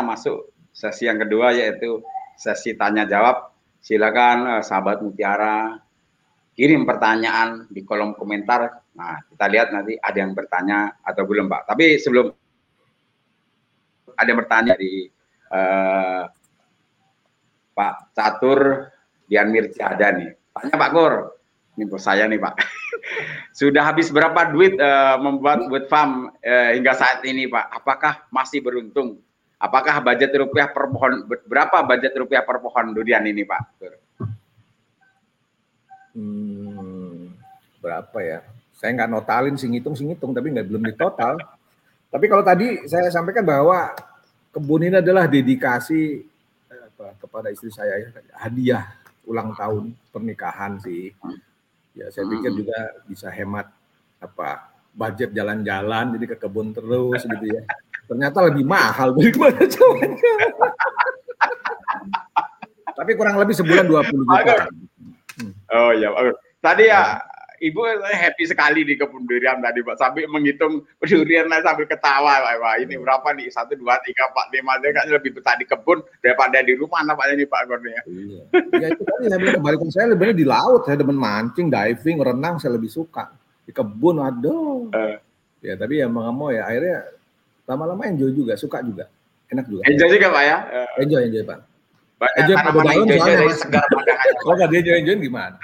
masuk sesi yang kedua yaitu sesi tanya jawab. Silakan uh, sahabat Mutiara kirim pertanyaan di kolom komentar. Nah, kita lihat nanti ada yang bertanya atau belum, Pak. Tapi sebelum ada yang bertanya di uh, Pak Catur Dian Mirci ada nih. Tanya Pak Kur. Ini bos saya nih Pak. Sudah habis berapa duit uh, membuat buat farm uh, hingga saat ini Pak? Apakah masih beruntung? Apakah budget rupiah per pohon berapa budget rupiah per pohon durian ini Pak? Hmm, berapa ya? Saya nggak notalin sih ngitung sih ngitung tapi nggak belum ditotal. tapi kalau tadi saya sampaikan bahwa kebun ini adalah dedikasi eh, apa, kepada istri saya ya, hadiah ulang tahun pernikahan sih. Ya saya pikir juga bisa hemat apa budget jalan-jalan jadi ke kebun terus gitu ya. Ternyata lebih mahal daripada cowoknya. Tapi kurang lebih sebulan 20 juta. Oh iya, tadi ya Ibu happy sekali di kebun durian tadi, Pak. Sampai menghitung durian sambil ketawa, Pak. Wah, ini berapa nih? Satu, dua, tiga, empat, lima. Dia kan lebih betah di kebun daripada di rumah nampaknya nih Pak Gorni ya. Iya. Ya itu tadi saya bilang kebalikan saya lebih di laut. Saya demen mancing, diving, renang saya lebih suka. Di kebun, aduh. Uh. Ya tapi ya mau ya akhirnya lama-lama enjoy juga, suka juga. Enak juga. Enjoy juga Pak ya? Enjoy, enjoy Pak. Banyak enjoy pada dalam soalnya segar Kalau nggak dia enjoy, enjoy gimana?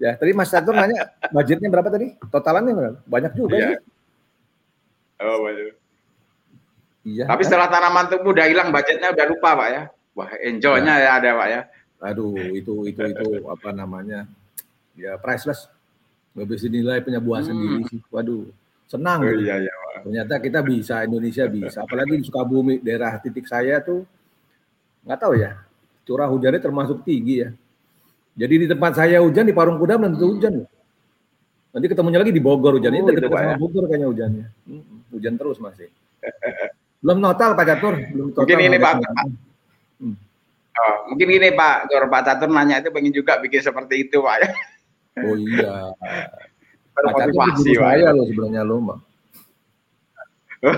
Ya, tadi Mas Catur nanya budgetnya berapa tadi? Totalannya berapa? Banyak juga iya. ya. Oh, banyak. Iya. Tapi kan? setelah tanaman tumbuh udah hilang budgetnya udah lupa, Pak ya. Wah, enjoy-nya ya. ya ada, Pak ya. Aduh, itu itu itu apa namanya? Ya priceless. Gak bisa nilai punya buah hmm. sendiri sih. Waduh, senang. Oh, iya, iya. Ternyata kita bisa, Indonesia bisa. Apalagi di Sukabumi, daerah titik saya tuh nggak tahu ya. Curah hujannya termasuk tinggi ya jadi di tempat saya hujan di Parung Kuda belum tentu hujan. Nanti ketemunya lagi di Bogor hujan. Oh, dekat sama ya? Bogor kayaknya hujannya. hujan terus masih. belum total Pak Catur. Belum total. Mungkin ini Pak. Hmm. Oh, mungkin ini Pak, kalau Pak Catur nanya itu pengen juga bikin seperti itu Pak ya. Oh iya. Pak Catur itu saya loh sebenarnya loh Mbak.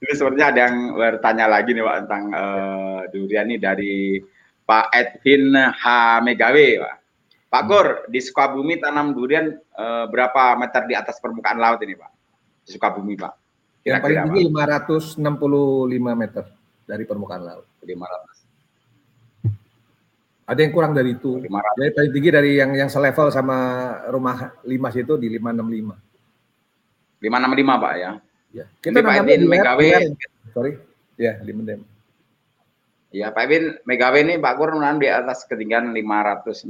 Ini sepertinya ada yang bertanya lagi nih Pak tentang uh, durian ini dari Pak Edwin H. Megawe Pak. Pak Kur, di Sukabumi tanam durian uh, berapa meter di atas permukaan laut ini Pak? Di Sukabumi Pak. Kira -kira, yang paling tinggi 565 meter dari permukaan laut. 500. Ada yang kurang dari itu. 500. Jadi paling tinggi dari yang yang selevel sama rumah Limas itu di 565. 565 Pak ya. Ya. Kita Pak Edwin Megawe. Sorry. Ya, di Mendem. Ya, Pak Edwin Megawe ini Pak Kur di atas ketinggian 565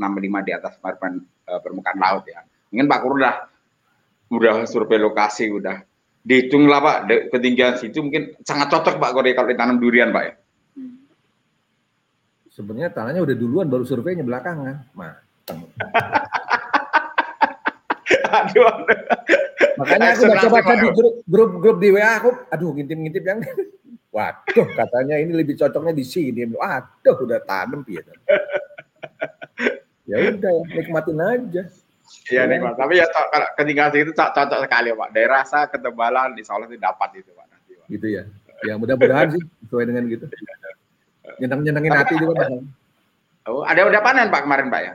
di atas uh, permukaan laut ya. Mungkin Pak Kur udah udah survei lokasi udah dihitung lah Pak ketinggian situ mungkin sangat cocok Pak Kur kalau ditanam durian Pak ya. Sebenarnya tanahnya udah duluan baru surveinya belakangan. Matang. aduh, aduh. Makanya aku baca-baca di grup, grup grup di WA aku, aduh ngintip-ngintip yang Waduh, katanya ini lebih cocoknya di sini. Waduh, udah tanam ya. ya udah, nikmatin aja. Iya nikmat. Tapi ya kalau ketinggalan itu cocok sekali Pak. Dari rasa ketebalan di Solo itu dapat itu Pak. Nanti, Pak. Gitu ya. Ya mudah-mudahan sih sesuai dengan gitu. Nyenang-nyenangin hati juga Pak. Oh, ada udah panen Pak kemarin Pak ya?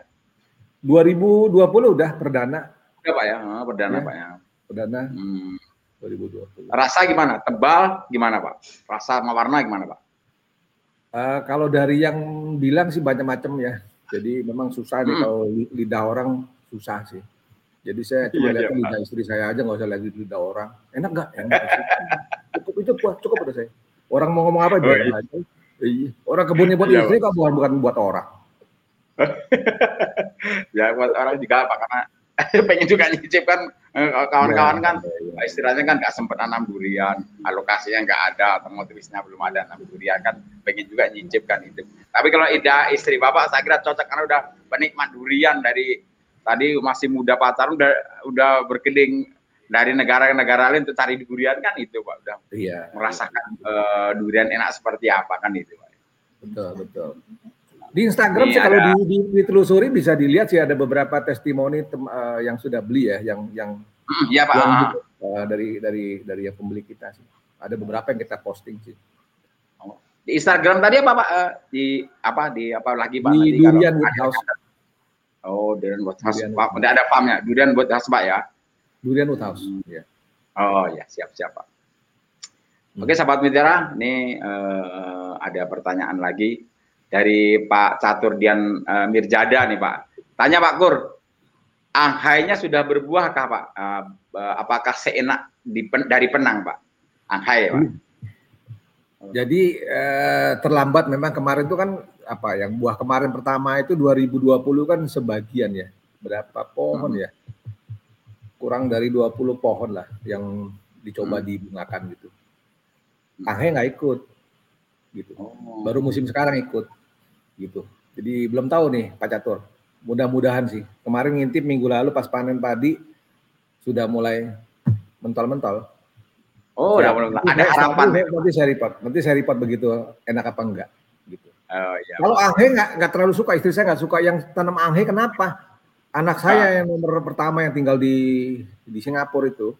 2020 udah perdana. Udah Pak ya, oh, perdana ya. Pak ya perdana hmm. 2020. Rasa gimana? Tebal gimana Pak? Rasa sama warna gimana Pak? Uh, kalau dari yang bilang sih banyak macam ya. Jadi memang susah hmm. nih kalau lidah orang susah sih. Jadi saya cuma iya, lihat iya, lidah istri saya aja nggak usah lagi lidah orang. Enak nggak? Enak. cukup itu cukup, cukup pada saya. Orang mau ngomong apa oh, iya. aja. Iya. Orang kebunnya buat iya, istri kok bukan bukan buat orang. ya buat orang juga Pak karena pengen juga nyicip kan eh, kawan-kawan kan. ya, ya. istilahnya kan nggak sempat nanam durian alokasinya nggak ada atau motivisnya belum ada nanam durian kan pengen juga nyicip kan itu. Tapi kalau ida istri bapak saya kira cocok karena udah penikmat durian dari tadi masih muda pacaran udah udah berkeliling dari negara ke negara lain untuk cari durian kan itu pak. Udah iya, merasakan iya. Uh, durian enak seperti apa kan itu pak. Betul betul di Instagram sih kalau di, di, ditelusuri bisa dilihat sih ada beberapa testimoni tem, uh, yang sudah beli ya, yang yang Iya Pak. Yang, uh, dari dari dari yang pembeli kita sih. Ada beberapa yang kita posting sih. Oh. Di Instagram tadi apa Pak? Uh, di apa di apa lagi Pak? Di nanti Durian Woodhouse. Oh, Durian Woodhouse. Durian Pak, udah ada farmnya. Durian Woodhouse Pak ya? Durian Woodhouse. Hmm. Ya. Oh ya, siap-siap Pak. Hmm. Oke, sahabat mitra, ini uh, ada pertanyaan lagi dari Pak Caturdian uh, Mirjada nih Pak. Tanya Pak Kur, anghainya sudah berbuahkah Pak? Uh, apakah seenak di, dari penang Pak? Anghai Pak. Hmm. Jadi eh, terlambat memang kemarin itu kan apa yang buah kemarin pertama itu 2020 kan sebagian ya. Berapa pohon hmm. ya? Kurang dari 20 pohon lah yang dicoba hmm. dibungakan gitu. Anghai nggak ikut gitu. Oh. Baru musim sekarang ikut gitu. Jadi belum tahu nih Pak Catur. Mudah-mudahan sih. Kemarin ngintip minggu lalu pas panen padi sudah mulai mentol-mentol. Oh, udah mulai. Ada harapan. Nanti saya report. Nanti saya report begitu enak apa enggak gitu. Oh, iya. Kalau anghe nggak nggak terlalu suka, istri saya nggak suka yang tanam anghe. Kenapa? Anak saya ah. yang nomor pertama yang tinggal di di Singapura itu,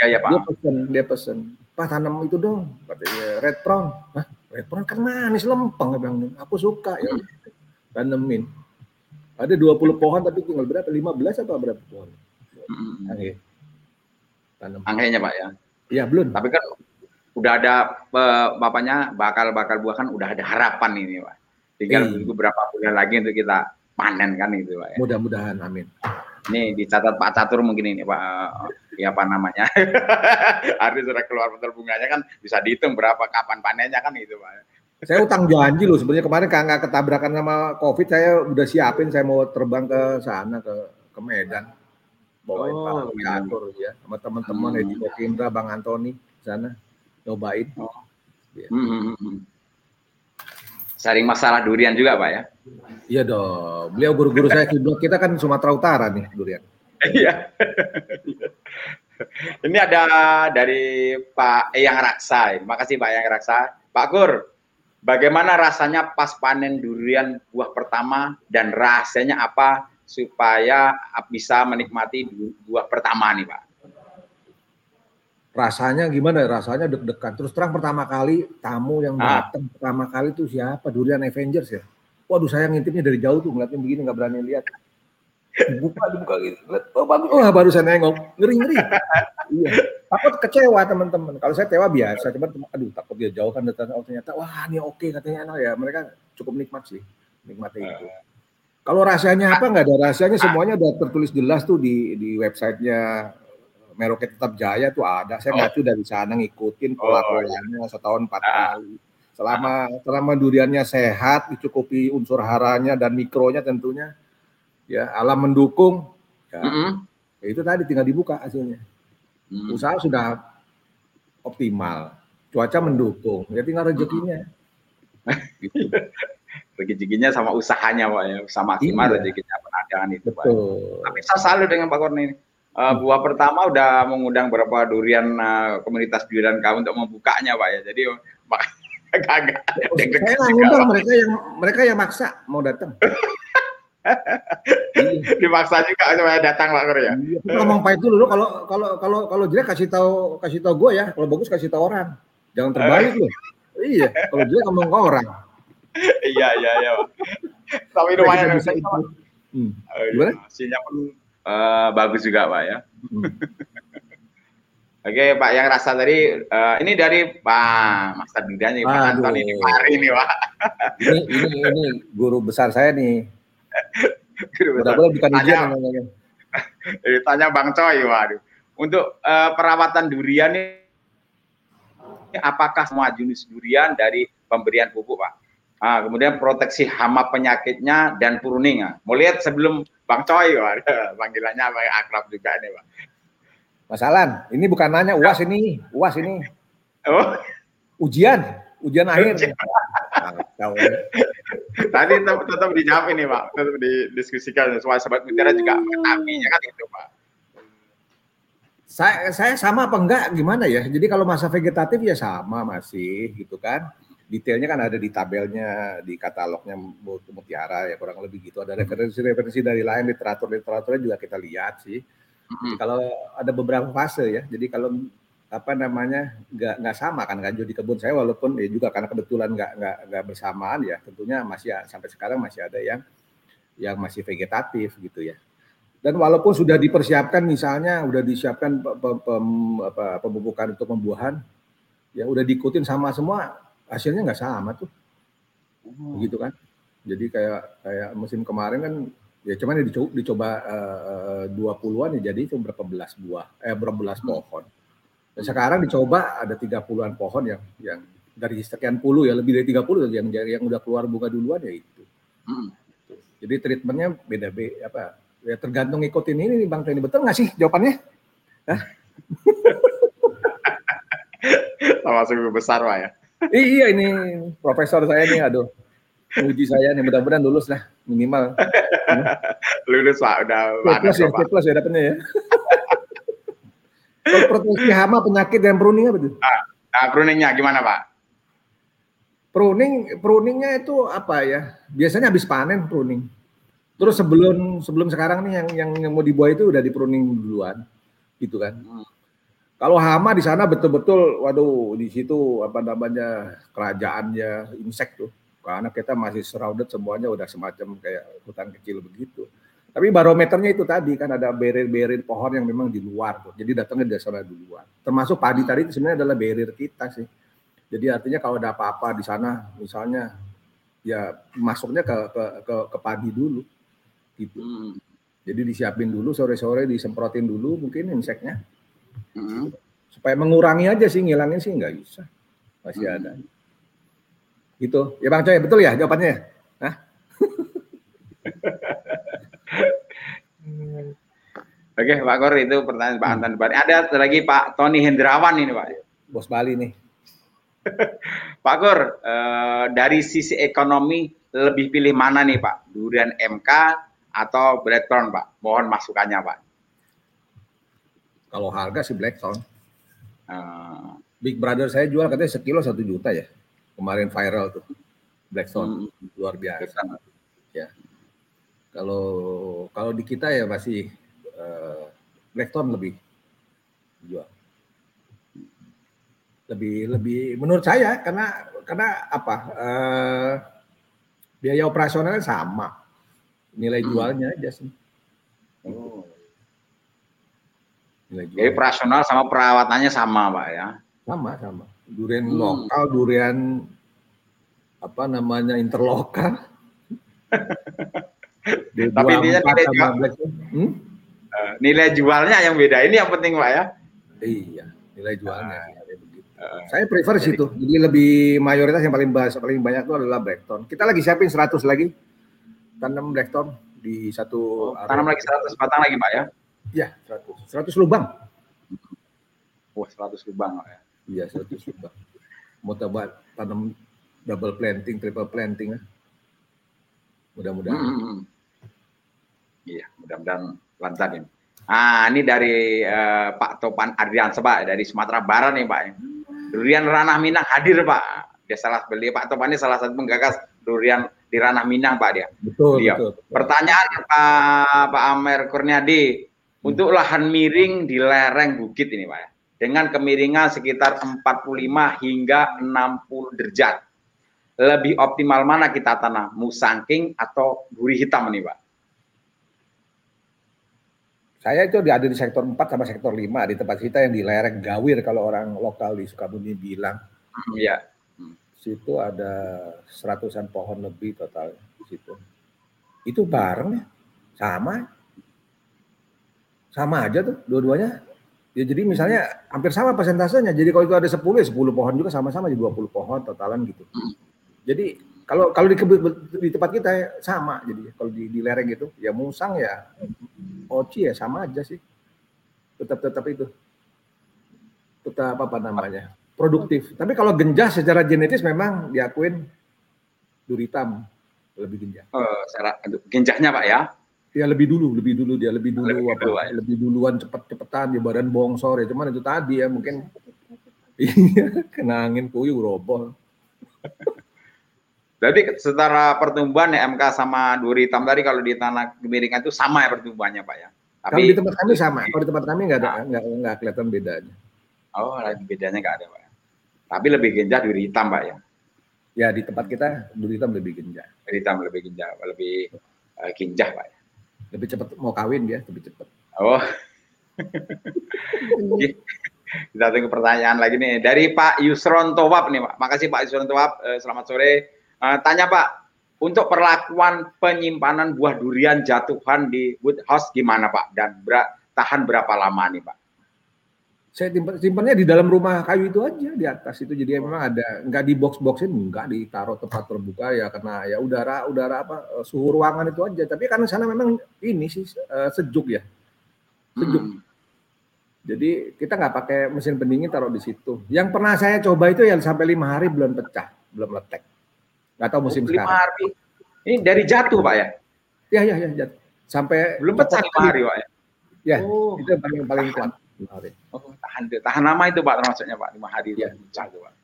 ya, ya, Pak. dia pesen, dia pesen, Pak tanam itu dong, katanya red prawn. Hah, Red kan manis lempeng ya bang. Aku suka ya. Tanemin. Ada 20 pohon tapi tinggal berapa? 15 atau berapa pohon? Angge. Tanam. Anggenya Pak ya? Iya belum. Tapi kan udah ada bapaknya bakal bakal buah kan udah ada harapan ini Pak. Tinggal eh. beberapa bulan lagi untuk kita panen kan itu Pak ya. Mudah-mudahan amin. Ini dicatat Pak Catur mungkin ini Pak, ya apa namanya. Arti sudah keluar bentar bunganya kan bisa dihitung berapa kapan panennya kan itu Pak. Saya utang janji loh sebenarnya kemarin nggak ketabrakan sama COVID saya udah siapin saya mau terbang ke sana ke ke Medan bawain oh, Pak Catur ya sama teman-teman hmm. Edi Kokindra, Bang Antoni sana nyobain. Oh. Ya. Hmm, hmm, hmm. hmm. Saring masalah durian juga Pak ya. Iya dong. Beliau guru-guru saya kiblat kita kan Sumatera Utara nih durian. Iya. Ini ada dari Pak Eyang Raksa. Terima kasih Pak Eyang Raksa. Pak Kur, bagaimana rasanya pas panen durian buah pertama dan rasanya apa supaya bisa menikmati buah pertama nih Pak? Rasanya gimana? Rasanya deg-degan. Terus terang pertama kali tamu yang ah. datang pertama kali itu siapa? Durian Avengers ya? Waduh saya ngintipnya dari jauh tuh ngeliatnya begini nggak berani lihat. Dibuka, dibuka gitu. Oh bagus. Oh baru saya nengok. Ngeri ngeri. iya. Takut kecewa teman-teman. Kalau saya kecewa biasa. Cuman aduh takut dia jauh kan datang. Oh ternyata wah ini oke katanya enak ya. Mereka cukup nikmat sih. Nikmatnya itu. Kalau rahasianya apa nggak ada rahasianya semuanya udah tertulis jelas tuh di di websitenya Meroket Tetap Jaya tuh ada. Saya oh. dari sana ngikutin pola polanya oh, iya. setahun empat ah. kali Selama selama duriannya sehat, dicukupi unsur haranya dan mikronya tentunya, ya alam mendukung, ya, mm -hmm. ya itu tadi tinggal dibuka hasilnya. Mm. Usaha sudah optimal, cuaca mendukung, ya tinggal rezekinya. gitu. rezekinya sama usahanya pak ya, sama maksimal iya. rezekinya pengadaan itu Betul. pak. Tapi saya selalu dengan Pak Korni. Uh, buah pertama udah mengundang beberapa durian uh, komunitas durian kau untuk membukanya pak ya. Jadi Kagak. Saya nggak ngundang mereka yang mereka yang maksa mau datang. Dimaksa juga supaya datang Pak Kur ya. Iya, ngomong pahit dulu lo kalau kalau kalau kalau jelek kasih tahu kasih tahu gue ya, kalau bagus kasih tahu orang. Jangan terbalik lo. Iya, kalau jelek ngomong ke orang. iya iya iya. Tapi lumayan bisa itu. Hmm. Gimana? Hasilnya pun uh, bagus juga Pak ya. Hmm. Oke Pak yang rasa tadi uh, ini dari Pak Mas Tadida nih Pak Antoni ini Mari nih Pak. Ini, ini ini guru besar saya nih. Mudah-mudahan bukan tanya, namanya. Tanya Bang Coy, waduh. Untuk uh, perawatan durian ini apakah semua jenis durian dari pemberian pupuk Pak? Ah, kemudian proteksi hama penyakitnya dan pruning. Mau lihat sebelum Bang Coy, waduh, panggilannya akrab juga ini Pak. Mas Alan, ini bukan nanya UAS ini, UAS ini. Oh. Ujian, ujian akhir. Tadi tetap, tetap dijawab ini Pak, tetap didiskusikan supaya sobat mutiara juga mengetahuinya kan itu Pak. Saya, saya sama apa enggak gimana ya? Jadi kalau masa vegetatif ya sama masih gitu kan. Detailnya kan ada di tabelnya, di katalognya mutiara ya kurang lebih gitu. Ada referensi-referensi dari lain literatur-literaturnya juga kita lihat sih. Hmm. Kalau ada beberapa fase ya. Jadi kalau apa namanya nggak nggak sama kan kan di kebun saya walaupun ya juga karena kebetulan nggak nggak nggak bersamaan ya tentunya masih sampai sekarang masih ada yang yang masih vegetatif gitu ya dan walaupun sudah dipersiapkan misalnya udah disiapkan pem, pem, apa, pemupukan untuk pembuahan ya udah diikutin sama semua hasilnya nggak sama tuh hmm. gitu kan jadi kayak kayak musim kemarin kan ya cuman dicoba, dicoba uh, dua puluhan ya jadi cuma berapa belas buah eh berapa belas hmm. pohon dan sekarang dicoba ada tiga puluhan pohon yang yang dari sekian puluh ya lebih dari tiga puluh yang yang udah keluar bunga duluan ya itu hmm. jadi treatmentnya beda beda apa ya tergantung ikutin ini nih bang Tony betul nggak sih jawabannya Hah? sama sungguh besar pak ya iya ini profesor saya nih aduh uji saya nih mudah-mudahan lulus lah minimal. lulus pak udah C plus ya, C plus ya dapetnya ya. Kalau proteksi hama penyakit dan pruning apa tuh? Nah, nah pruningnya gimana pak? Pruning, pruningnya itu apa ya? Biasanya habis panen pruning. Terus sebelum sebelum sekarang nih yang yang, yang mau dibuat itu udah di pruning duluan, gitu kan? Hmm. Kalau hama di sana betul-betul, waduh di situ apa namanya kerajaannya insek tuh karena kita masih surrounded semuanya udah semacam kayak hutan kecil begitu. Tapi barometernya itu tadi kan ada barrier-barrier pohon yang memang di luar tuh. Jadi datangnya dari sana duluan. Termasuk padi tadi itu sebenarnya adalah barrier kita sih. Jadi artinya kalau ada apa-apa di sana misalnya ya masuknya ke ke ke, ke padi dulu gitu. Hmm. Jadi disiapin dulu sore-sore disemprotin dulu mungkin inseknya. Hmm. Supaya mengurangi aja sih ngilangin sih nggak bisa. Masih hmm. ada. Gitu. Ya Bang Coy, betul ya jawabannya? Hah? Oke, Pak Kor itu pertanyaan Pak Anton Bali. Ada lagi Pak Tony Hendrawan ini, Pak. Bos Bali nih. Pak Kor, eh, dari sisi ekonomi lebih pilih mana nih, Pak? Durian MK atau Blackthorn, Pak? Mohon masukannya, Pak. Kalau harga sih Blackthorn. Uh, Big Brother saya jual katanya sekilo satu juta ya. Kemarin viral tuh. Blackstone hmm. luar biasa. Ya. Kalau kalau di kita ya masih uh, Blackstone lebih jual. Lebih lebih menurut saya karena karena apa? Uh, biaya operasionalnya sama. Nilai hmm. jualnya aja sih oh. Nilai jual. Jadi operasional sama perawatannya sama pak ya sama sama durian hmm. lokal, durian apa namanya interlokal. Tapi dia nilai, jual, hmm? uh, nilai jualnya yang beda. Ini yang penting Pak ya. Iya, nilai jualnya. Uh, Saya prefer jadi, situ. Jadi lebih mayoritas yang paling bahas, paling banyak itu adalah Blackton. Kita lagi siapin 100 lagi tanam Blackton di satu oh, tanam lagi 100 batang lagi Pak ya? Iya, 100. 100 lubang. Wah, 100 lubang ya. Iya, satu sudah. Mau coba tanam double planting, triple planting ya. Mudah-mudahan. Hmm, hmm, hmm. Iya, mudah-mudahan lancar ini. Ah, ini dari uh, Pak Topan Adrian Seba dari Sumatera Barat nih Pak. Durian Ranah Minang hadir Pak. Dia salah beli Pak Topan ini salah satu penggagas durian di Ranah Minang Pak dia. Betul, dia. betul. Pertanyaan Pak Pak Amer Kurniadi. Untuk lahan miring di lereng bukit ini Pak dengan kemiringan sekitar 45 hingga 60 derajat. Lebih optimal mana kita tanam, musangking atau duri hitam nih Pak? Saya itu ada di sektor 4 sama sektor 5 di tempat kita yang di lereng Gawir kalau orang lokal di Sukabumi bilang. Iya. Hmm, situ ada seratusan pohon lebih total di situ. Itu bareng ya? Sama. Sama aja tuh dua-duanya Ya jadi misalnya hampir sama persentasenya. Jadi kalau itu ada 10 ya 10 pohon juga sama-sama jadi 20 pohon totalan gitu. Jadi kalau kalau di, di tempat kita ya sama jadi kalau di, di lereng gitu ya musang ya oci ya sama aja sih. Tetap tetap itu. Tetap apa namanya? produktif. Tapi kalau genjas secara genetis memang diakuin duritam lebih genjas. Oh, secara genjahnya Pak ya? Ya lebih dulu, lebih dulu dia lebih dulu lebih apa? Dulu, ya. Lebih duluan cepet-cepetan di badan bongsor ya. Cuman itu tadi ya mungkin iya kena angin puyuh roboh. Jadi secara pertumbuhan ya MK sama duri hitam tadi kalau di tanah kemiringan itu sama ya pertumbuhannya Pak ya. Tapi kalau di tempat kami sama. Kalau di tempat kami nggak ada nggak nggak kelihatan bedanya. Oh, lagi bedanya nggak ada, Pak. Tapi lebih genjah duri hitam, Pak ya. Ya, di tempat kita duri hitam lebih genjah. Duri hitam lebih genjah, lebih uh, kinjah, Pak ya. Lebih cepat mau kawin dia, lebih cepat. Oh. Kita tunggu pertanyaan lagi nih dari Pak Yusron Towab nih Pak. Makasih Pak Yusron Towab. Eh, selamat sore. Uh, tanya Pak, untuk perlakuan penyimpanan buah durian jatuhan di wood house gimana Pak? Dan ber tahan berapa lama nih Pak? Saya simpannya di dalam rumah kayu itu aja di atas itu jadi memang ada nggak di box boxin nggak ditaruh tempat terbuka ya karena ya udara udara apa eh, suhu ruangan itu aja tapi karena sana memang ini sih uh, sejuk ya sejuk hmm. Jadi kita nggak pakai mesin pendingin taruh di situ. Yang pernah saya coba itu yang sampai lima hari belum pecah, belum letek. Nggak tahu musim oh, sekarang. Hari. Ini dari jatuh pak ya? Ya ya ya jatuh. Sampai belum pecah lima hari pak ya? Ya, oh. itu paling paling kuat. Lima hari. Oh, tahan tahan lama itu pak termasuknya pak lima hari ya. pecah itu pak.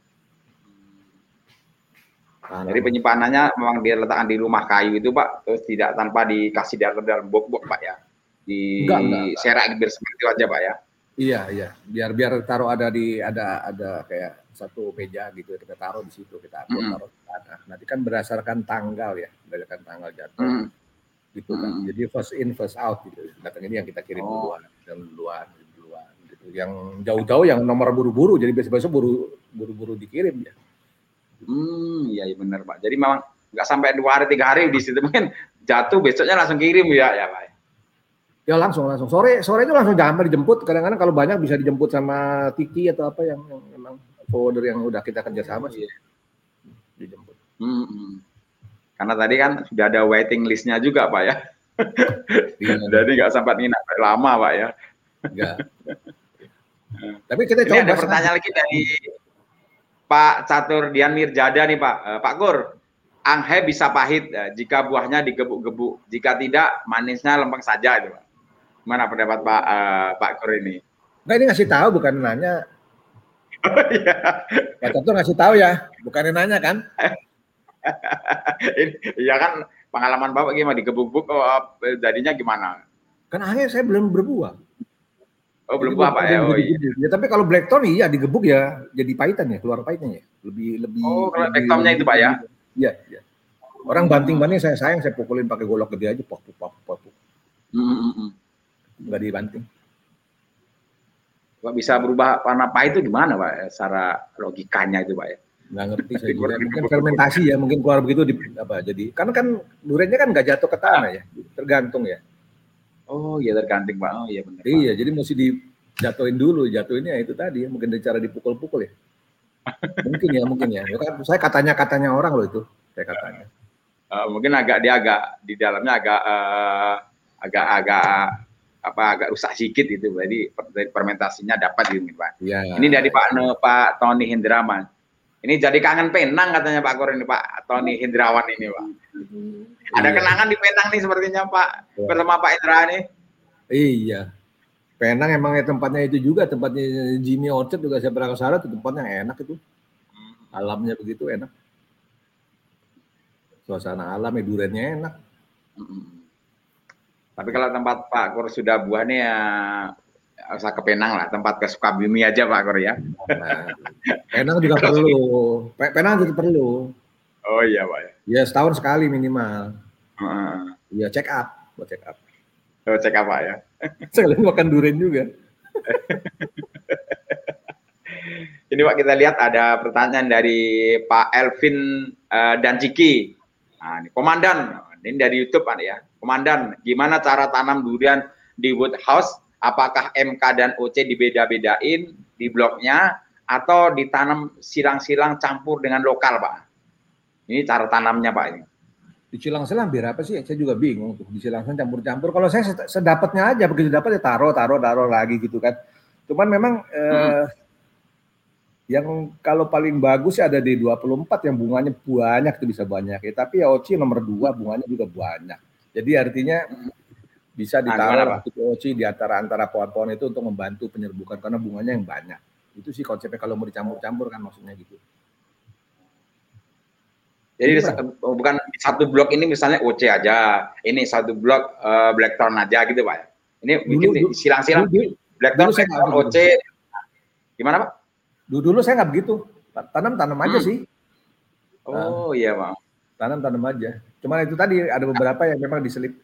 Nah, Jadi penyimpanannya memang dia letakkan di rumah kayu itu pak, terus tidak tanpa dikasih dalam dalam box-box pak ya, di enggak, enggak, enggak. serak seperti itu aja pak ya. Iya iya, biar biar taruh ada di ada ada kayak satu meja gitu kita taruh di situ kita mm. taruh di sana. Nanti kan berdasarkan tanggal ya, berdasarkan tanggal jatuh. Mm. Gitu kan. Mm. Jadi first in first out gitu. Datang ini yang kita kirim oh. duluan dan duluan. Yang jauh-jauh yang nomor buru-buru jadi besok-besok buru buru-buru dikirim ya. Hmm, iya, iya benar Pak. Jadi memang nggak sampai dua hari tiga hari di situ mungkin jatuh besoknya langsung kirim ya ya Pak. Ya langsung langsung sore sore itu langsung jamnya dijemput. Kadang-kadang kalau banyak bisa dijemput sama Tiki atau apa yang, yang memang forwarder yang udah kita kerjasama sih dijemput. Hmm, hmm. Karena tadi kan sudah ada waiting listnya juga pak ya. Iya. Jadi nggak sempat nginap lama pak ya. Tapi kita coba. Ini ada pertanyaan lagi dari Pak Catur Dian Mirjada nih Pak. Uh, Pak Gur, anghe bisa pahit uh, jika buahnya digebuk-gebuk. Jika tidak, manisnya lempeng saja. Gitu, Pak. Mana pendapat Pak uh, Pak Kur ini? Enggak ini ngasih tahu bukan nanya. Oh iya. Pak Catur ngasih tahu ya, bukan nanya kan? Iya kan pengalaman Bapak gimana digebuk-gebuk oh, jadinya gimana? Kan akhirnya saya belum berbuah. Oh belum buah Pak ya. Oh iya. Ya, tapi kalau blackton iya digebuk ya jadi pahitan ya, keluar pahitannya ya. Lebih lebih Oh, kalau blacktonnya itu Pak ya? Iya, iya. Orang banting-banting saya sayang saya pukulin pakai golok gede aja pok pok pok pok. Mm -hmm nggak dibanting. Pak bisa berubah warna apa itu gimana Pak? Secara logikanya itu Pak ya? Nggak ngerti saya juga. Mungkin fermentasi ya, mungkin keluar begitu di, apa jadi. Karena kan duriannya kan nggak jatuh ke tanah ya, tergantung ya. Oh iya tergantung Pak. Oh iya benar. Iya, jadi mesti dijatuhin dulu. Jatuhinnya itu tadi ya, mungkin cara dipukul-pukul ya. mungkin ya, mungkin ya. ya kan, saya katanya katanya orang loh itu, saya katanya. Uh, mungkin agak dia agak di dalamnya agak uh, agak agak apa agak rusak sedikit itu jadi dari fermentasinya dapat gitu Pak. Ya. Ini dari Pak Pak Tony Hendraman. Ini jadi kangen Penang katanya Pak Kor ini Pak Tony Hendrawan ini Pak. Ada iya. kenangan di Penang nih sepertinya Pak ya. bersama Pak Indra nih. Iya. Penang emang ya tempatnya itu juga tempatnya Jimmy Orchard juga saya pernah ke sana itu tempatnya enak itu. Hmm. Alamnya begitu enak. Suasana alam ya duriannya enak. Hmm. Tapi kalau tempat Pak Kur sudah buah nih ya usah ke Penang lah, tempat ke Sukabumi aja Pak Kur ya. Nah, Penang juga perlu. Penang juga perlu. Oh iya Pak ya. Ya setahun sekali minimal. Iya uh. check up, buat check up. Oh check up Pak ya. Sekalian makan durian juga. Ini Pak kita lihat ada pertanyaan dari Pak Elvin uh, dan Ciki. Nah, ini komandan, ini dari YouTube Pak ya. Komandan, gimana cara tanam durian di wood house? Apakah MK dan OC dibeda-bedain di bloknya atau ditanam silang-silang campur dengan lokal, Pak? Ini cara tanamnya, Pak. Ini. Di silang-silang biar apa sih? Saya juga bingung tuh. Di silang-silang campur-campur. Kalau saya sedapatnya aja, begitu dapat ya taruh, taruh, taruh lagi gitu kan. Cuman memang hmm. eh, yang kalau paling bagus ada di 24 yang bunganya banyak itu bisa banyak ya. Tapi ya OC nomor 2 bunganya juga banyak. Jadi artinya bisa ditaruh POC di antara antara pohon-pohon itu untuk membantu penyerbukan karena bunganya yang banyak. Itu sih konsepnya kalau mau dicampur-campur kan maksudnya gitu. Jadi oh, bukan satu blok ini misalnya OC aja, ini satu blok uh, Blackthorn aja gitu pak. Ini bikin silang-silang Blackthorn, Blackthorn OC Gimana Pak? Dulu, dulu saya nggak begitu. Tanam-tanam aja hmm. sih. Oh uh, iya Pak. Tanam-tanam aja. Cuma itu tadi ada beberapa yang memang diselip.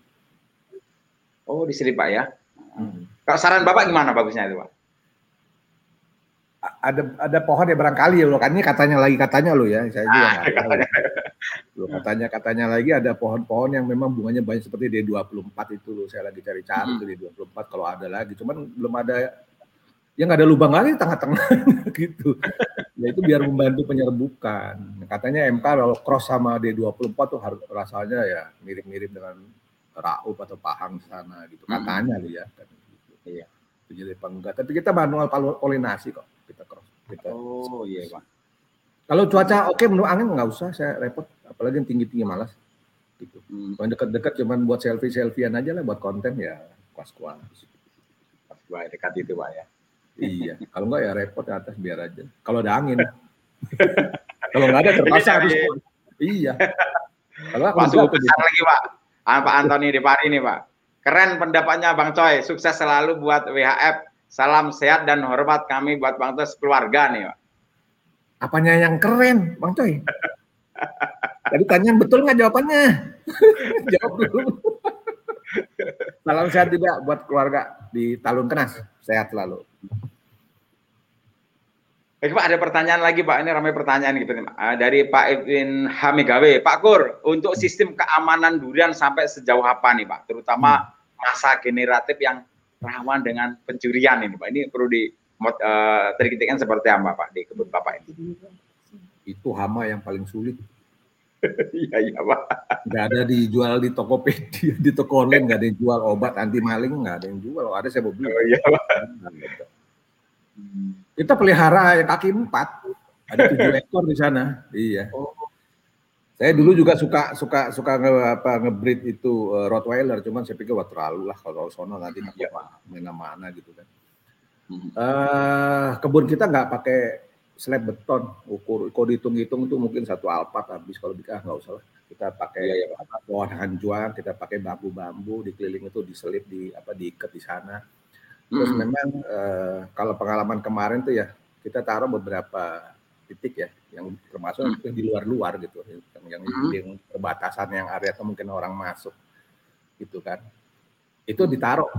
Oh diselip Pak ya. Hmm. Kalau saran Bapak gimana bagusnya itu Pak? ada ada pohon ya barangkali ya lo kan ini katanya lagi katanya lo ya saya juga ah, katanya. Lo katanya katanya lagi ada pohon-pohon yang memang bunganya banyak seperti D24 itu lo saya lagi cari-cari hmm. D24 kalau ada lagi cuman belum ada ya nggak ada lubang lagi tengah-tengah gitu ya itu biar membantu penyerbukan katanya MK kalau cross sama D24 tuh harus rasanya ya mirip-mirip dengan Raub atau Pahang sana gitu katanya hmm. ya kan gitu. iya jadi enggak tapi kita manual polinasi kok kita cross. Kita oh iya pak. Kalau cuaca oke okay, menurut angin nggak usah saya repot, apalagi yang tinggi tinggi malas. Gitu. Hmm. Kalau dekat-dekat cuman buat selfie selfiean aja lah buat konten ya kuas kuas. Pas gua dekat itu pak ya. iya, kalau nggak ya repot ke atas biar aja. Kalau ada angin. kalau nggak ada terpaksa harus. Iya. Kalau aku Masuk lagi pak. Pak Antoni di Pari ini pak. Keren pendapatnya Bang Coy. Sukses selalu buat WHF Salam sehat dan hormat kami buat Bang Tos keluarga nih, Pak. Apanya yang keren, Bang Coy? Tadi tanya betul nggak jawabannya? Jawab dulu. Salam sehat juga buat keluarga di Talun Kenas. Sehat selalu. Oke Pak, ada pertanyaan lagi Pak. Ini ramai pertanyaan gitu nih. Uh, dari Pak Edwin Hamigawe. Pak Kur, untuk sistem keamanan durian sampai sejauh apa nih Pak? Terutama hmm. masa generatif yang rawan dengan pencurian ini Pak. Ini perlu di uh, terkitikan seperti apa Pak di kebun Bapak ini? Itu hama yang paling sulit. Iya iya Pak. Nggak ada dijual di Tokopedia, di toko online nggak ada yang jual obat anti maling nggak ada yang jual. Kalau ada saya mau beli. Oh, iya Pak. Kita pelihara yang kaki empat, ada tujuh ekor di sana. Iya. Oh, saya dulu juga suka suka suka nge, apa ngebreed itu uh, Rottweiler, cuman saya pikir wah terlalu lah kalau sono nanti ya. mana-mana gitu kan. Uh, kebun kita nggak pakai slab beton, ukur kalau dihitung-hitung itu mungkin satu alpat habis kalau bisa nggak usah lah. Kita pakai ya, ya, pohon hanjuang, kita pakai bambu-bambu di keliling itu diselip di apa diikat di sana. Terus hmm. memang uh, kalau pengalaman kemarin tuh ya kita taruh beberapa titik ya yang termasuk hmm. di luar-luar gitu yang yang, hmm. yang perbatasan yang area atau mungkin orang masuk gitu kan itu ditaruh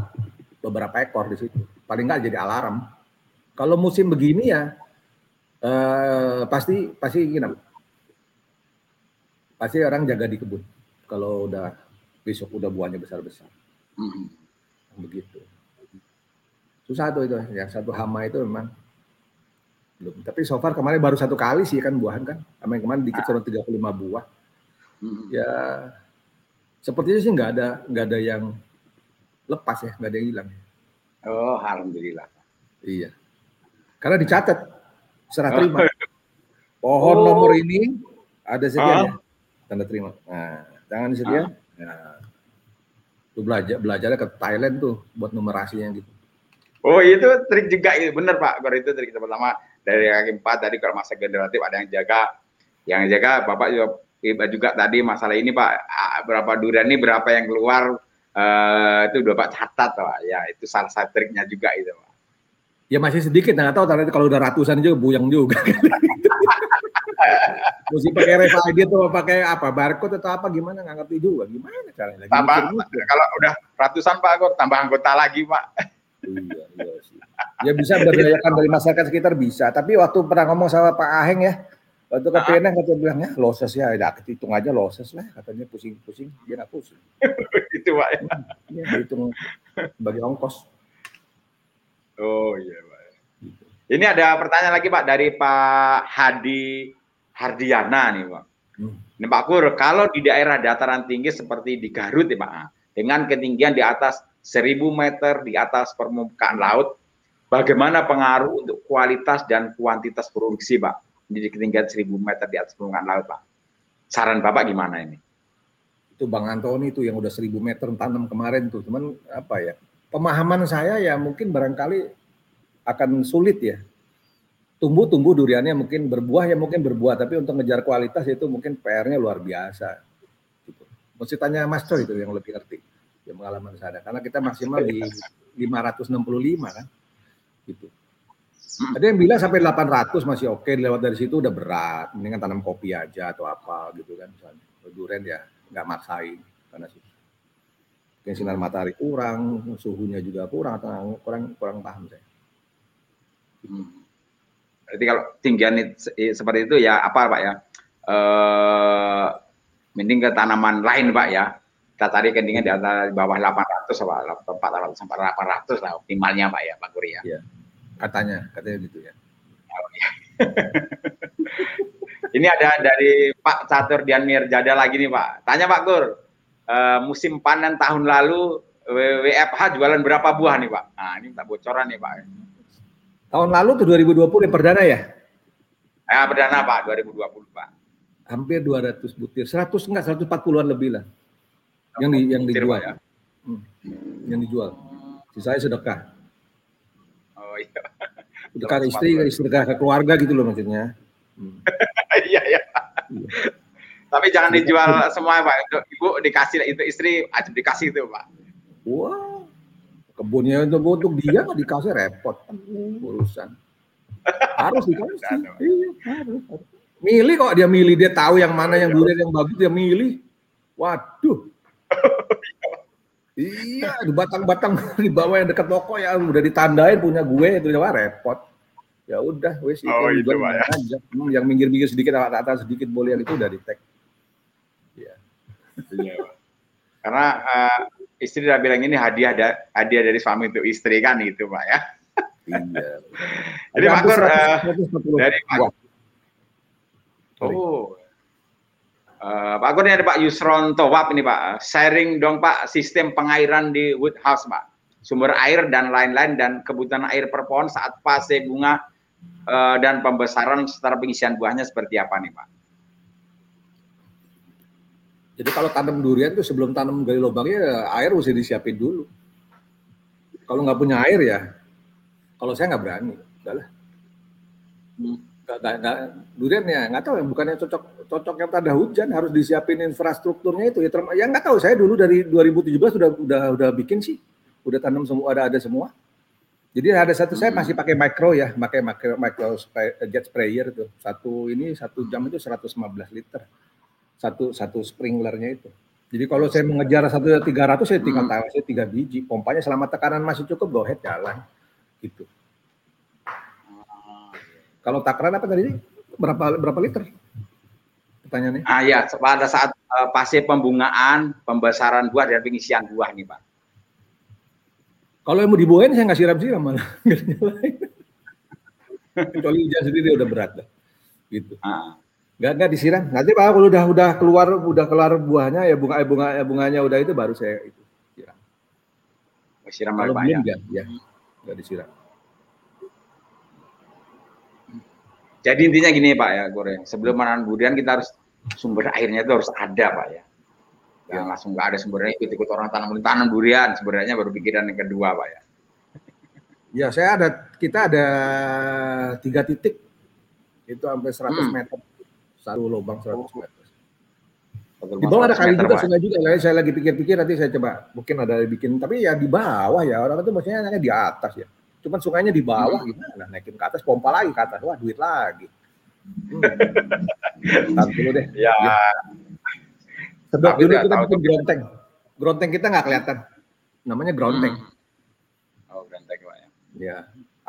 beberapa ekor di situ paling nggak jadi alarm kalau musim begini ya eh, pasti pasti gini pasti orang jaga di kebun kalau udah besok udah buahnya besar besar hmm. begitu susah tuh itu yang satu hama itu memang belum. Tapi so far kemarin baru satu kali sih kan buahan kan. Sama yang kemarin dikit cuma 35 buah. Hmm. Ya sepertinya sih nggak ada nggak ada yang lepas ya, nggak ada yang hilang. Oh, alhamdulillah. Iya. Karena dicatat serah terima. Pohon oh. nomor ini ada sekian ya, tanda terima. Nah, jangan sekian. Ah. Nah, tuh belajar belajarnya ke Thailand tuh buat numerasinya gitu. Oh itu trik juga. Itu benar Pak. Baru itu trik pertama dari kaki empat tadi kalau masa generatif ada yang jaga. Yang jaga bapak juga juga tadi masalah ini pak. Berapa durian ini berapa yang keluar uh, itu bapak catat pak. Ya itu salah satu triknya juga itu pak. Ya masih sedikit nggak tahu tapi kalau udah ratusan juga buyang juga. Mesti pakai RFID atau pakai apa barcode atau apa gimana? Nggak ngerti juga. Gimana caranya tambah kalau udah ratusan pak tambah anggota lagi pak iya iya sih Ya bisa berdayakan dari masyarakat sekitar bisa. Tapi waktu pernah ngomong sama Pak Aheng ya, waktu ke PNS kata bilang ya loses ya, ya hitung aja loses lah katanya pusing-pusing, dia nggak pusing. itu Pak ya. ya hitung bagi ongkos. Oh iya Pak. Ini ada pertanyaan lagi Pak dari Pak Hadi Hardiana nih Pak. Hmm. Ini Pak Kur, kalau di daerah dataran tinggi seperti di Garut ya Pak, dengan ketinggian di atas 1000 meter di atas permukaan laut, Bagaimana pengaruh untuk kualitas dan kuantitas produksi, Pak? Di ketinggian 1000 meter di atas permukaan laut, Pak. Saran Bapak gimana ini? Itu Bang Antoni itu yang udah 1000 meter tanam kemarin tuh. Cuman apa ya? Pemahaman saya ya mungkin barangkali akan sulit ya. Tumbuh-tumbuh duriannya mungkin berbuah ya mungkin berbuah, tapi untuk ngejar kualitas itu mungkin PR-nya luar biasa. Gitu. Mesti tanya Mas Coy itu yang lebih ngerti pengalaman saya karena kita maksimal di 565 kan gitu. Ada yang bilang sampai 800 masih oke, lewat dari situ udah berat. Mendingan tanam kopi aja atau apa gitu kan misalnya. Durian ya nggak maksain karena sih. Mungkin sinar matahari kurang, suhunya juga kurang atau kurang kurang paham saya. Hmm. Berarti kalau tinggian seperti itu ya apa Pak ya? Eh, mending ke tanaman lain Pak ya. Kita tarik kendingnya di atas bawah 800 apa 400 sampai 800 lah optimalnya Pak ya Pak Guri ya. Iya. Katanya, katanya gitu ya. Oh, iya. Ini ada dari Pak Catur Dian Mirjada lagi nih Pak. Tanya Pak Gur, uh, musim panen tahun lalu WFH jualan berapa buah nih Pak? Nah ini tak bocoran nih Pak. Tahun lalu tuh 2020 yang perdana ya? Ya perdana Pak, 2020 Pak. Hampir 200 butir, 100 enggak 140-an lebih lah. Yang di, yang dijual. Ya? Hmm. Yang dijual. Sisanya sedekah iya. Dekat istri, istri ke keluarga gitu loh maksudnya. Hmm. Iya, iya. Tapi jangan dijual semua Pak. Itu ibu dikasih itu istri aja dikasih itu Pak. Wah. Kebunnya untuk untuk dia nggak dikasih repot urusan. Harus dikasih. Iya, harus. Milih kok dia milih dia tahu yang mana yang durian yang bagus dia milih. Waduh. Iya, di batang-batang di bawah yang dekat toko ya udah ditandain punya gue itu coba repot. Ya udah, wes itu oh, itu, ya. aja. Hmm, yang minggir-minggir sedikit atas sedikit boleh yang itu udah di tag. Iya. iya Karena uh, istri udah bilang ini hadiah da, hadiah dari suami untuk istri kan gitu, Pak ya. Iya. Jadi Pak uh, dari Pak Oh, Uh, Pak Gun ini ada Pak Yusron Towap ini Pak, sharing dong Pak sistem pengairan di Woodhouse Pak, sumber air dan lain-lain dan kebutuhan air per pohon saat fase bunga uh, dan pembesaran setara pengisian buahnya seperti apa nih Pak? Jadi kalau tanam durian itu sebelum tanam gali lubangnya air harus disiapin dulu. Kalau nggak punya air ya, kalau saya nggak berani, udah lah. Hmm nggak durian ya nggak tahu ya bukannya cocok cocok yang ada hujan harus disiapin infrastrukturnya itu. Ya term, ya nggak tahu saya dulu dari 2017 sudah udah udah bikin sih. Udah tanam semua ada ada semua. Jadi ada satu saya masih pakai micro ya pakai micro, micro spray, jet sprayer itu. Satu ini satu jam itu 115 liter. Satu satu sprinklernya itu. Jadi kalau saya mengejar satu tiga ratus saya tinggal hmm. saya tiga biji. Pompanya selama tekanan masih cukup go ahead jalan. Gitu. Kalau takaran apa tadi? Berapa berapa liter? Pertanyaannya. Ah ya, pada saat uh, fase pembungaan, pembesaran buah dan pengisian buah nih, Pak. Kalau yang mau dibuahin saya nggak siram-siram malah. Kecuali hujan sendiri udah berat dah. Gitu. Ah. Gak, gak disiram. Nanti Pak kalau udah udah keluar udah keluar buahnya ya bunga bunga ya bunganya udah itu baru saya itu siram. Siram kalau belum ya, ya, nggak disiram. Jadi intinya gini Pak ya, goreng. Sebelum menanam durian kita harus sumber airnya itu harus ada Pak ya. Yang ya. langsung nggak ada sumbernya ikut-ikut orang tanam tanam durian sebenarnya baru pikiran yang kedua Pak ya. Ya saya ada kita ada tiga titik itu sampai 100 hmm. meter satu lubang 100 meter. Di bawah ada kali juga, sungai juga. Lah. Saya lagi pikir-pikir nanti saya coba mungkin ada bikin. Tapi ya di bawah ya orang itu maksudnya di atas ya. Cuman sungainya di bawah hmm. gimana? Naikin ke atas, pompa lagi ke atas. Wah, duit lagi. Hmm. dulu deh. Ya. ya. Sedot dulu kita bikin gronteng. Gronteng kita nggak kelihatan. Namanya gronteng. Hmm. Oh, gronteng Pak ya. Ya.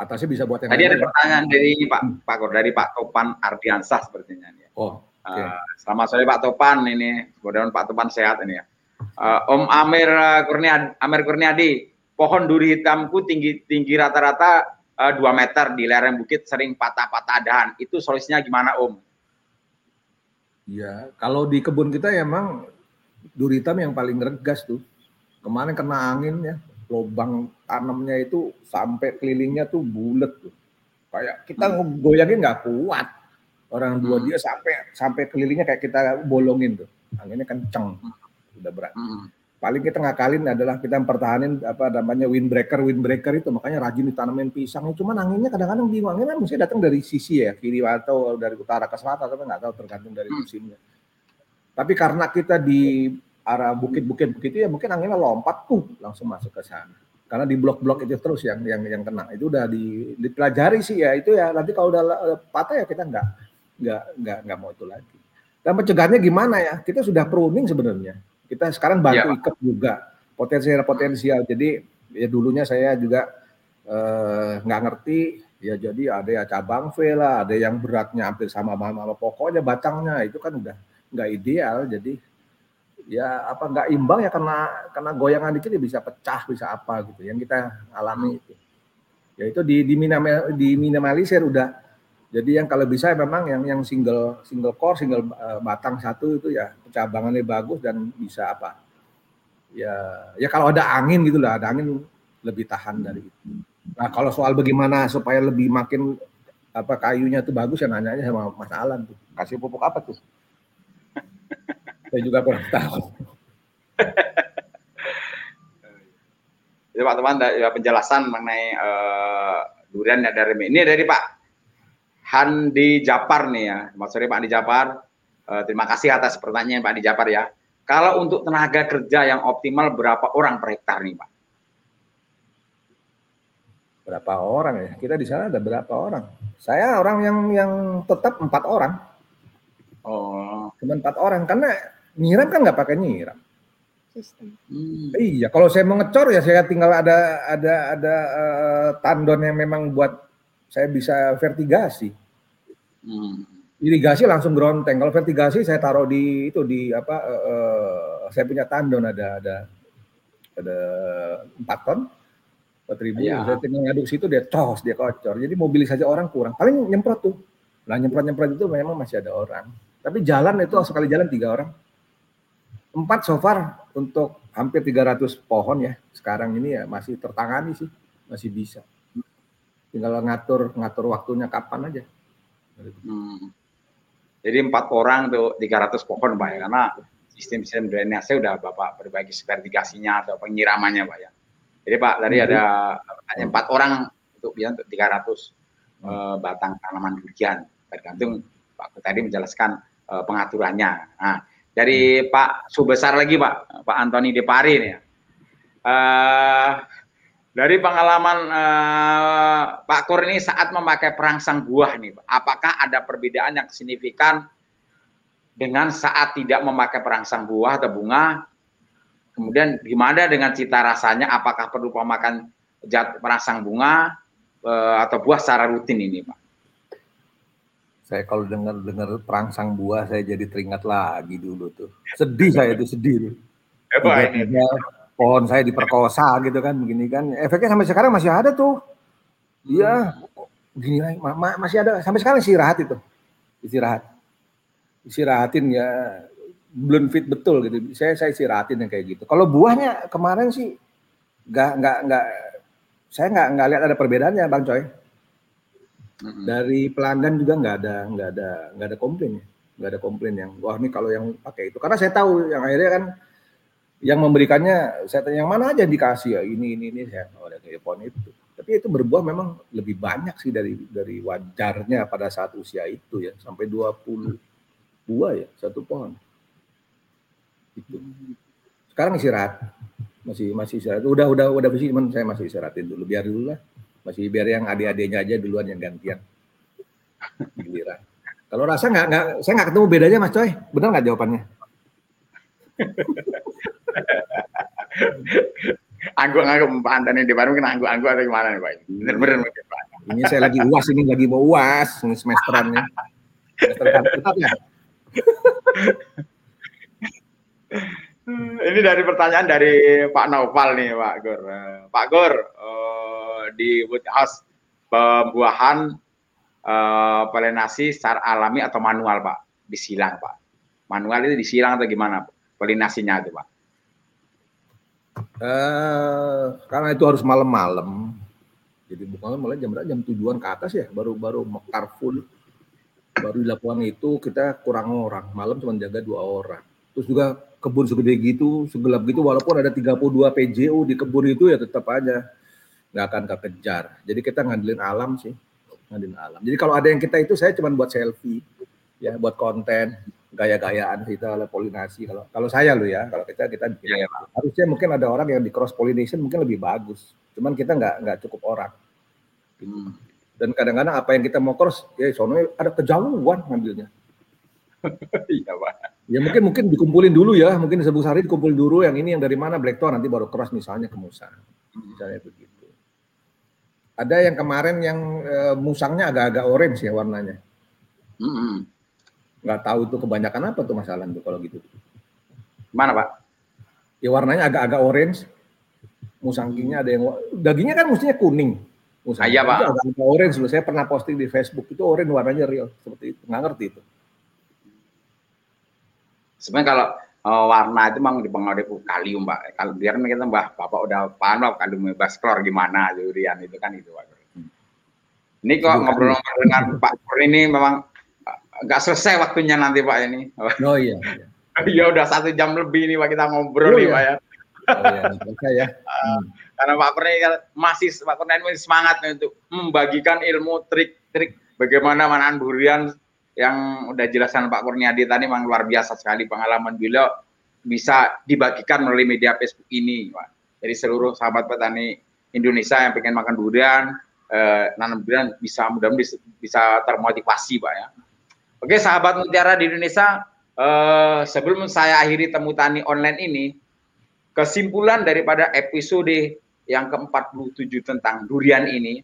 Atasnya bisa buat yang Tadi ada pertanyaan dari Pak Pak Kor, dari Pak Topan Ardiansah sepertinya ya. Oh. Okay. Uh, selamat sore Pak Topan ini. Mudah-mudahan Pak Topan sehat ini ya. Uh, Om Amir Kurniadi, Amir Kurniadi, pohon duri hitamku tinggi tinggi rata-rata uh, 2 meter di lereng bukit sering patah-patah dahan. Itu solusinya gimana Om? Ya, kalau di kebun kita ya emang duri hitam yang paling regas tuh. Kemarin kena angin ya, lubang tanamnya itu sampai kelilingnya tuh bulat tuh. Kayak kita hmm. goyangin nggak kuat. Orang dua hmm. dia sampai sampai kelilingnya kayak kita bolongin tuh. Anginnya kenceng. Udah berat. Hmm paling kita ngakalin adalah kita mempertahankan apa namanya windbreaker windbreaker itu. Makanya rajin ditanamin pisang cuman anginnya kadang-kadang bingung. Anginnya mesti datang dari sisi ya kiri atau dari utara ke selatan tapi nggak tahu tergantung dari hmm. musimnya. Tapi karena kita di arah bukit-bukit begitu ya mungkin anginnya lompat tuh langsung masuk ke sana. Karena di blok-blok itu terus yang yang yang kena. Itu udah di, dipelajari sih ya. Itu ya nanti kalau udah patah ya kita nggak nggak nggak nggak mau itu lagi. Dan pencegahannya gimana ya? Kita sudah pruning sebenarnya kita sekarang bantu ya. ikat juga. Potensial potensial. Jadi ya dulunya saya juga eh, nggak ngerti. Ya jadi ada ya cabang V lah ada yang beratnya hampir sama sama pokoknya batangnya itu kan udah nggak ideal. Jadi ya apa nggak imbang ya karena karena goyangan dikit ya bisa pecah bisa apa gitu. Yang kita alami itu. Ya itu di di, minimal, di minimalisir udah jadi yang kalau bisa memang yang yang single single core single uh, batang satu itu ya cabangannya bagus dan bisa apa ya ya kalau ada angin gitu lah ada angin lebih tahan dari itu. Nah kalau soal bagaimana supaya lebih makin apa kayunya itu bagus ya nanya sama Mas Alan tuh. Kasih pupuk apa tuh? Saya juga kurang tahu. Jadi Pak Teman ya penjelasan mengenai uh, durian ya dari ini dari Pak Handi Japar nih ya. Mas sore Pak Handi Japar. Uh, terima kasih atas pertanyaan Pak Handi Japar ya. Kalau untuk tenaga kerja yang optimal berapa orang per hektar nih Pak? Berapa orang ya? Kita di sana ada berapa orang? Saya orang yang yang tetap empat orang. Oh. Cuma empat orang karena nyiram kan nggak pakai nyiram. Sistem. Hmm. Iya, kalau saya mau ngecor ya saya tinggal ada ada ada uh, tandon yang memang buat saya bisa vertigasi. Hmm. Irigasi langsung gronteng. Kalau vertigasi saya taruh di itu di apa? Uh, uh, saya punya tandon ada ada ada empat ton empat ribu. Ya. Saya tinggal ngaduk situ dia tos dia kocor. Jadi mobilisasi orang kurang. Paling nyemprot tuh. Nah nyemprot nyemprot itu memang masih ada orang. Tapi jalan itu sekali jalan tiga orang empat so far untuk hampir 300 pohon ya sekarang ini ya masih tertangani sih masih bisa tinggal ngatur ngatur waktunya kapan aja hmm. jadi empat orang tuh 300 pohon pak ya karena sistem sistem drainase udah bapak berbagi vertigasinya atau penyiramannya pak ya jadi pak tadi hmm. ada hanya empat orang untuk biar untuk 300 hmm. uh, batang tanaman durian tergantung pak tadi menjelaskan uh, pengaturannya nah dari hmm. Pak Subesar lagi Pak, Pak Antoni Depari nih. Uh, dari pengalaman uh, Pak Kur ini saat memakai perangsang buah nih, apakah ada perbedaan yang signifikan dengan saat tidak memakai perangsang buah atau bunga? Kemudian gimana dengan cita rasanya? Apakah perlu memakan perangsang bunga uh, atau buah secara rutin ini, Pak? Saya kalau dengar dengar perangsang buah saya jadi teringat lagi dulu tuh. Sedih saya itu sedih. Tiba-tiba pohon saya diperkosa gitu kan begini kan. Efeknya sampai sekarang masih ada tuh. Iya, begini lagi ma masih ada sampai sekarang istirahat itu. Istirahat. Istirahatin ya belum fit betul gitu. Saya saya istirahatin yang kayak gitu. Kalau buahnya kemarin sih nggak nggak nggak saya nggak nggak lihat ada perbedaannya bang Coy dari pelanggan juga nggak ada nggak ada nggak ada komplain nggak ada komplain yang wah ini kalau yang pakai itu karena saya tahu yang akhirnya kan yang memberikannya saya tanya yang mana aja dikasih? Ya ini ini ini. Saya ada telepon itu. Tapi itu berbuah memang lebih banyak sih dari dari wajarnya pada saat usia itu ya. Sampai 20 buah ya satu pohon. Itu. Sekarang istirahat. Masih masih istirahat. Udah udah udah bersih cuman saya masih istirahatin dulu. Biar dulu lah. Masih biar yang adik-adiknya aja duluan yang gantian. Giliran. Kalau rasa nggak nggak saya nggak ketemu bedanya Mas Coy. Benar nggak jawabannya? Angguk-angguk Pak di Bandung kena angguk-angguk atau gimana nih Pak? Bener-bener mungkin Pak. Ini saya lagi uas ini lagi mau uas ini semesteran nih. Semester tetap ya. ini dari pertanyaan dari Pak Naufal nih Pak Gur. Pak Gur, uh, di Woodhouse pembuahan uh, polinasi secara alami atau manual Pak? Disilang Pak. Manual itu disilang atau gimana polinasinya itu Pak? Uh, karena itu harus malam-malam. Jadi bukan mulai jam berapa? Jam tujuan ke atas ya, baru baru mekar full. Baru dilakukan itu kita kurang orang. Malam cuma jaga dua orang. Terus juga kebun segede gitu, segelap gitu, walaupun ada 32 PJU di kebun itu ya tetap aja nggak akan kekejar. Jadi kita ngandelin alam sih, ngandelin alam. Jadi kalau ada yang kita itu saya cuma buat selfie, ya buat konten, gaya-gayaan kita oleh polinasi kalau kalau saya lo ya kalau kita kita ya, ya, harusnya mungkin ada orang yang di cross pollination mungkin lebih bagus cuman kita nggak nggak cukup orang. Hmm. dan kadang-kadang apa yang kita mau cross ya soalnya ada kejauhan ngambilnya. Iya pak. Ya mungkin mungkin dikumpulin dulu ya mungkin sebut hari dikumpulin dulu yang ini yang dari mana Blackton nanti baru cross misalnya ke Musa. Misalnya begitu. Ada yang kemarin yang e, musangnya agak-agak orange ya warnanya. -hmm nggak tahu itu kebanyakan apa tuh masalah tuh kalau gitu. Mana pak? Ya warnanya agak-agak orange. Musangkingnya ada yang dagingnya kan mestinya kuning. Musangking ah, iya pak. Agak, agak orange loh. Saya pernah posting di Facebook itu orange warnanya real seperti itu. Nggak ngerti itu. Sebenarnya kalau uh, warna itu memang dipengaruhi kalium pak. Kalau biar kita mbah bapak udah paham lah kalium bebas klor gimana durian itu kan itu pak. Hmm. Ini kok ngobrol-ngobrol dengan Pak Pur ini memang nggak selesai waktunya nanti Pak ini. Oh iya. Iya udah satu jam lebih nih Pak kita ngobrol oh, nih iya. Pak ya. Oh, iya, ya. Hmm. Karena Pak Kurni masih Pak Kurni masih semangat untuk membagikan ilmu trik-trik bagaimana manahan durian yang udah jelaskan Pak Kurniadi tadi memang luar biasa sekali pengalaman beliau bisa dibagikan melalui media Facebook ini Pak. Jadi seluruh sahabat petani Indonesia yang pengen makan durian, eh, nanam durian bisa mudah-mudahan bisa termotivasi Pak ya. Oke, sahabat mutiara di Indonesia, eh, sebelum saya akhiri temu tani online ini, kesimpulan daripada episode yang ke-47 tentang durian ini,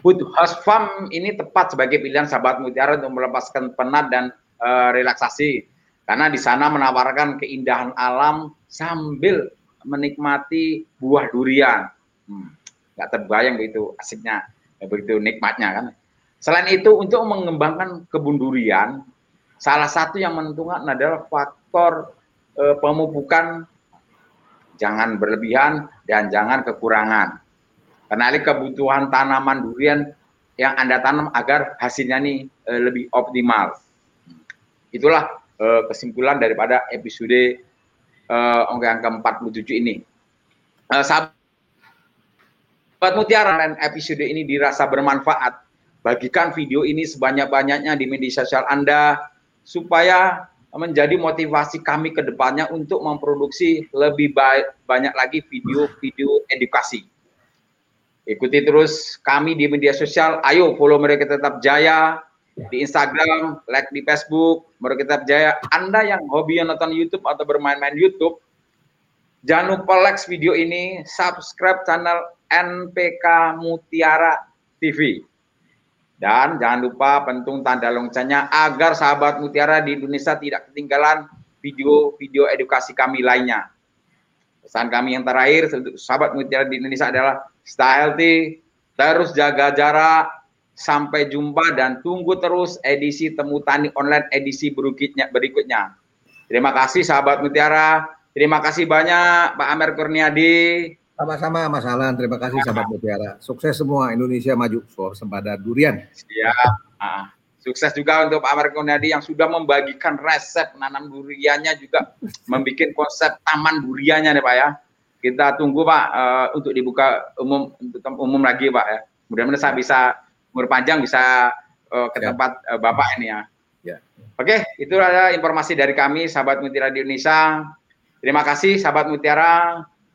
Food House Farm ini tepat sebagai pilihan sahabat mutiara untuk melepaskan penat dan eh, relaksasi. Karena di sana menawarkan keindahan alam sambil menikmati buah durian. Hmm, gak terbayang begitu asiknya, begitu nikmatnya kan. Selain itu untuk mengembangkan kebun durian, salah satu yang menentukan adalah faktor e, pemupukan jangan berlebihan dan jangan kekurangan. Kenali kebutuhan tanaman durian yang Anda tanam agar hasilnya nih e, lebih optimal. Itulah e, kesimpulan daripada episode e, yang ke-47 ini. E, sahabat Mutiara dan episode ini dirasa bermanfaat Bagikan video ini sebanyak-banyaknya di media sosial Anda supaya menjadi motivasi kami ke depannya untuk memproduksi lebih baik, banyak lagi video-video edukasi. Ikuti terus kami di media sosial. Ayo follow mereka tetap jaya di Instagram, like di Facebook, mereka tetap jaya. Anda yang hobi nonton YouTube atau bermain-main YouTube, jangan lupa like video ini, subscribe channel NPK Mutiara TV. Dan jangan lupa pentung tanda loncengnya agar sahabat Mutiara di Indonesia tidak ketinggalan video-video edukasi kami lainnya. Pesan kami yang terakhir, sahabat Mutiara di Indonesia adalah stay healthy, terus jaga jarak, sampai jumpa dan tunggu terus edisi Temu Tani Online edisi berikutnya. berikutnya. Terima kasih sahabat Mutiara, terima kasih banyak Pak Amer Kurniadi. Sama-sama Mas Alan, terima kasih sahabat Mutiara. Sukses semua Indonesia maju sembada durian. Siap. Ah, sukses juga untuk Pak Amar Konadi yang sudah membagikan resep nanam duriannya juga membuat konsep taman duriannya nih Pak ya. Kita tunggu Pak uh, untuk dibuka umum untuk umum lagi Pak ya. Mudah-mudahan saya bisa umur panjang bisa uh, ke ya. tempat uh, Bapak ini ya. ya. Oke, itu adalah informasi dari kami sahabat Mutiara di Indonesia. Terima kasih sahabat Mutiara.